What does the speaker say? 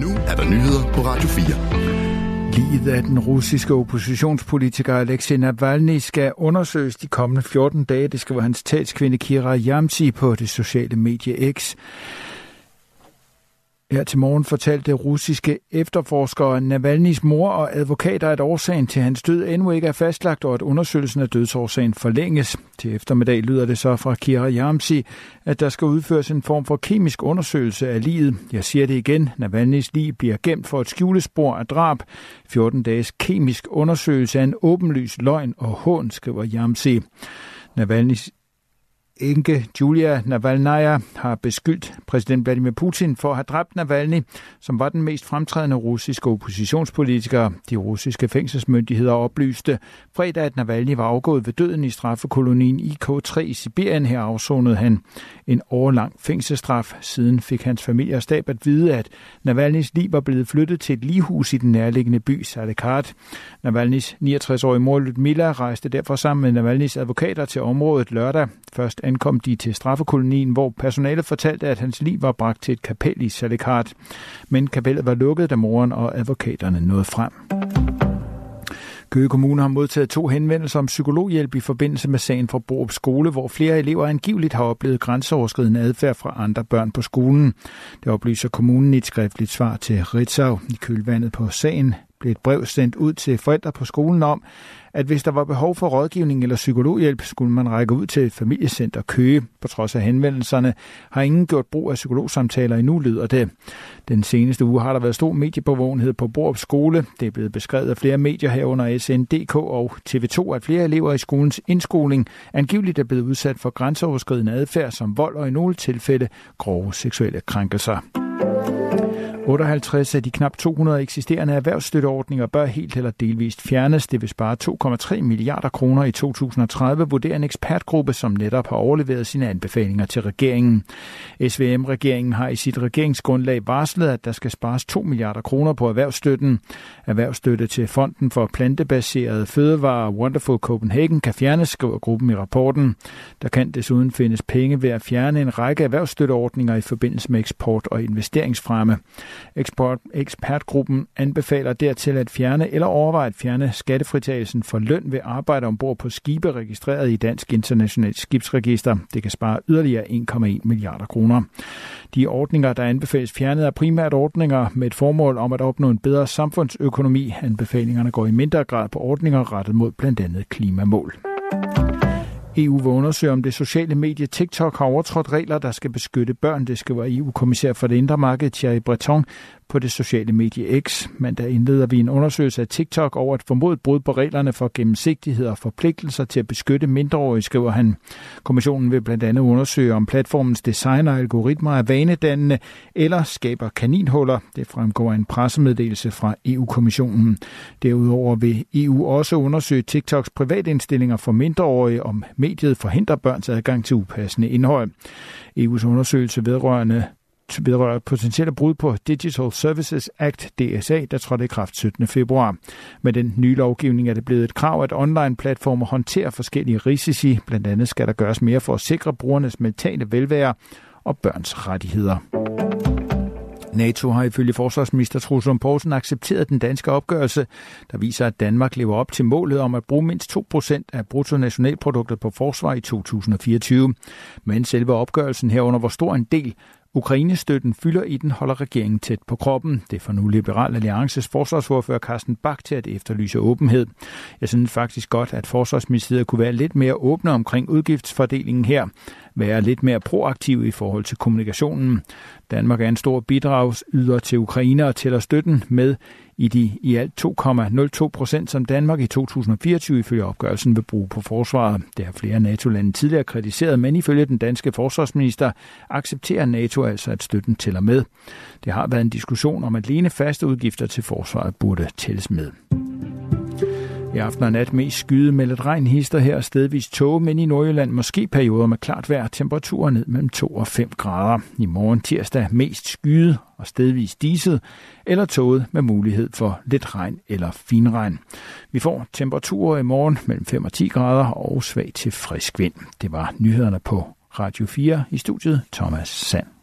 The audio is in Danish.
Nu er der nyheder på Radio 4. Livet af den russiske oppositionspolitiker Alexei Navalny skal undersøges de kommende 14 dage. Det skriver hans talskvinde Kira Yamsi på det sociale medie X. Her til morgen fortalte russiske efterforskere Navalny's mor og advokater, at årsagen til hans død endnu ikke er fastlagt, og at undersøgelsen af dødsårsagen forlænges. Til eftermiddag lyder det så fra Kira Yamsi, at der skal udføres en form for kemisk undersøgelse af livet. Jeg siger det igen, Navalny's lig bliver gemt for et skjulespor af drab. 14 dages kemisk undersøgelse af en åbenlys løgn og hån, skriver Yamsi. Navalny's enke Julia Navalnaya har beskyldt præsident Vladimir Putin for at have dræbt Navalny, som var den mest fremtrædende russiske oppositionspolitiker. De russiske fængselsmyndigheder oplyste fredag, at Navalny var afgået ved døden i straffekolonien IK3 i Sibirien. Her afsonede han en årlang fængselsstraf. Siden fik hans familie og stab at vide, at Navalnys liv var blevet flyttet til et lighus i den nærliggende by Salekart. Navalnys 69-årige mor Lyudmila rejste derfor sammen med Navalnys advokater til området lørdag. Først ankom de til straffekolonien, hvor personalet fortalte, at hans liv var bragt til et kapel i Salekart. Men kapellet var lukket, da moren og advokaterne nåede frem. Køge Kommune har modtaget to henvendelser om psykologhjælp i forbindelse med sagen fra Borup Skole, hvor flere elever angiveligt har oplevet grænseoverskridende adfærd fra andre børn på skolen. Det oplyser kommunen i et skriftligt svar til Ritzau. I kølvandet på sagen blev et brev sendt ud til forældre på skolen om, at hvis der var behov for rådgivning eller psykologhjælp, skulle man række ud til et familiecenter Køge. På trods af henvendelserne har ingen gjort brug af psykologsamtaler endnu, lyder det. Den seneste uge har der været stor mediebevågenhed på Borup Skole. Det er blevet beskrevet af flere medier herunder SNDK og TV2, at flere elever i skolens indskoling angiveligt er blevet udsat for grænseoverskridende adfærd som vold og i nogle tilfælde grove seksuelle krænkelser. 58 af de knap 200 eksisterende erhvervsstøtteordninger bør helt eller delvist fjernes. Det vil spare 2,3 milliarder kroner i 2030, vurderer en ekspertgruppe, som netop har overleveret sine anbefalinger til regeringen. SVM-regeringen har i sit regeringsgrundlag varslet, at der skal spares 2 milliarder kroner på erhvervsstøtten. Erhvervsstøtte til Fonden for Plantebaserede Fødevarer Wonderful Copenhagen kan fjernes, skriver gruppen i rapporten. Der kan desuden findes penge ved at fjerne en række erhvervsstøtteordninger i forbindelse med eksport og investeringsfremme. Eksport, ekspertgruppen anbefaler dertil at fjerne eller overveje at fjerne skattefritagelsen for løn ved arbejde ombord på skibe registreret i Dansk Internationalt Skibsregister. Det kan spare yderligere 1,1 milliarder kroner. De ordninger, der anbefales fjernet, er primært ordninger med et formål om at opnå en bedre samfundsøkonomi. Anbefalingerne går i mindre grad på ordninger rettet mod blandt andet klimamål. EU vil undersøge, om det sociale medie TikTok har overtrådt regler, der skal beskytte børn. Det skriver EU-kommissær for det indre marked, Thierry Breton, på det sociale medie X. Men der indleder vi en undersøgelse af TikTok over et formodet brud på reglerne for gennemsigtighed og forpligtelser til at beskytte mindreårige, skriver han. Kommissionen vil blandt andet undersøge, om platformens design og algoritmer er vanedannende eller skaber kaninhuller. Det fremgår af en pressemeddelelse fra EU-kommissionen. Derudover vil EU også undersøge TikToks privatindstillinger for mindreårige, om mediet forhindrer børns adgang til upassende indhold. EU's undersøgelse vedrørende vedrører potentielle brud på Digital Services Act, DSA, der trådte i kraft 17. februar. Med den nye lovgivning er det blevet et krav, at online-platforme håndterer forskellige risici. Blandt andet skal der gøres mere for at sikre brugernes mentale velvære og børns rettigheder. NATO har ifølge forsvarsminister Truslund Poulsen accepteret den danske opgørelse, der viser, at Danmark lever op til målet om at bruge mindst 2% af bruttonationalproduktet på forsvar i 2024. Men selve opgørelsen herunder, hvor stor en del Ukrainestøtten fylder i den, holder regeringen tæt på kroppen. Det får nu Liberal Alliances forsvarsordfører Carsten Bak til at efterlyse åbenhed. Jeg synes faktisk godt, at forsvarsministeriet kunne være lidt mere åbne omkring udgiftsfordelingen her. Være lidt mere proaktiv i forhold til kommunikationen. Danmark er en stor bidragsyder til Ukraine og tæller støtten med i de i alt 2,02 procent, som Danmark i 2024 ifølge opgørelsen vil bruge på forsvaret. Det har flere NATO-lande tidligere kritiseret, men ifølge den danske forsvarsminister accepterer NATO altså, at støtten tæller med. Det har været en diskussion om, at alene faste udgifter til forsvaret burde tælles med. I aften og nat mest skyde med lidt regn hister her stedvis tåge, men i Nordjylland måske perioder med klart vejr, temperaturer ned mellem 2 og 5 grader. I morgen tirsdag mest skyde og stedvis diset eller tåget med mulighed for lidt regn eller finregn. Vi får temperaturer i morgen mellem 5 og 10 grader og svag til frisk vind. Det var nyhederne på Radio 4 i studiet Thomas Sand.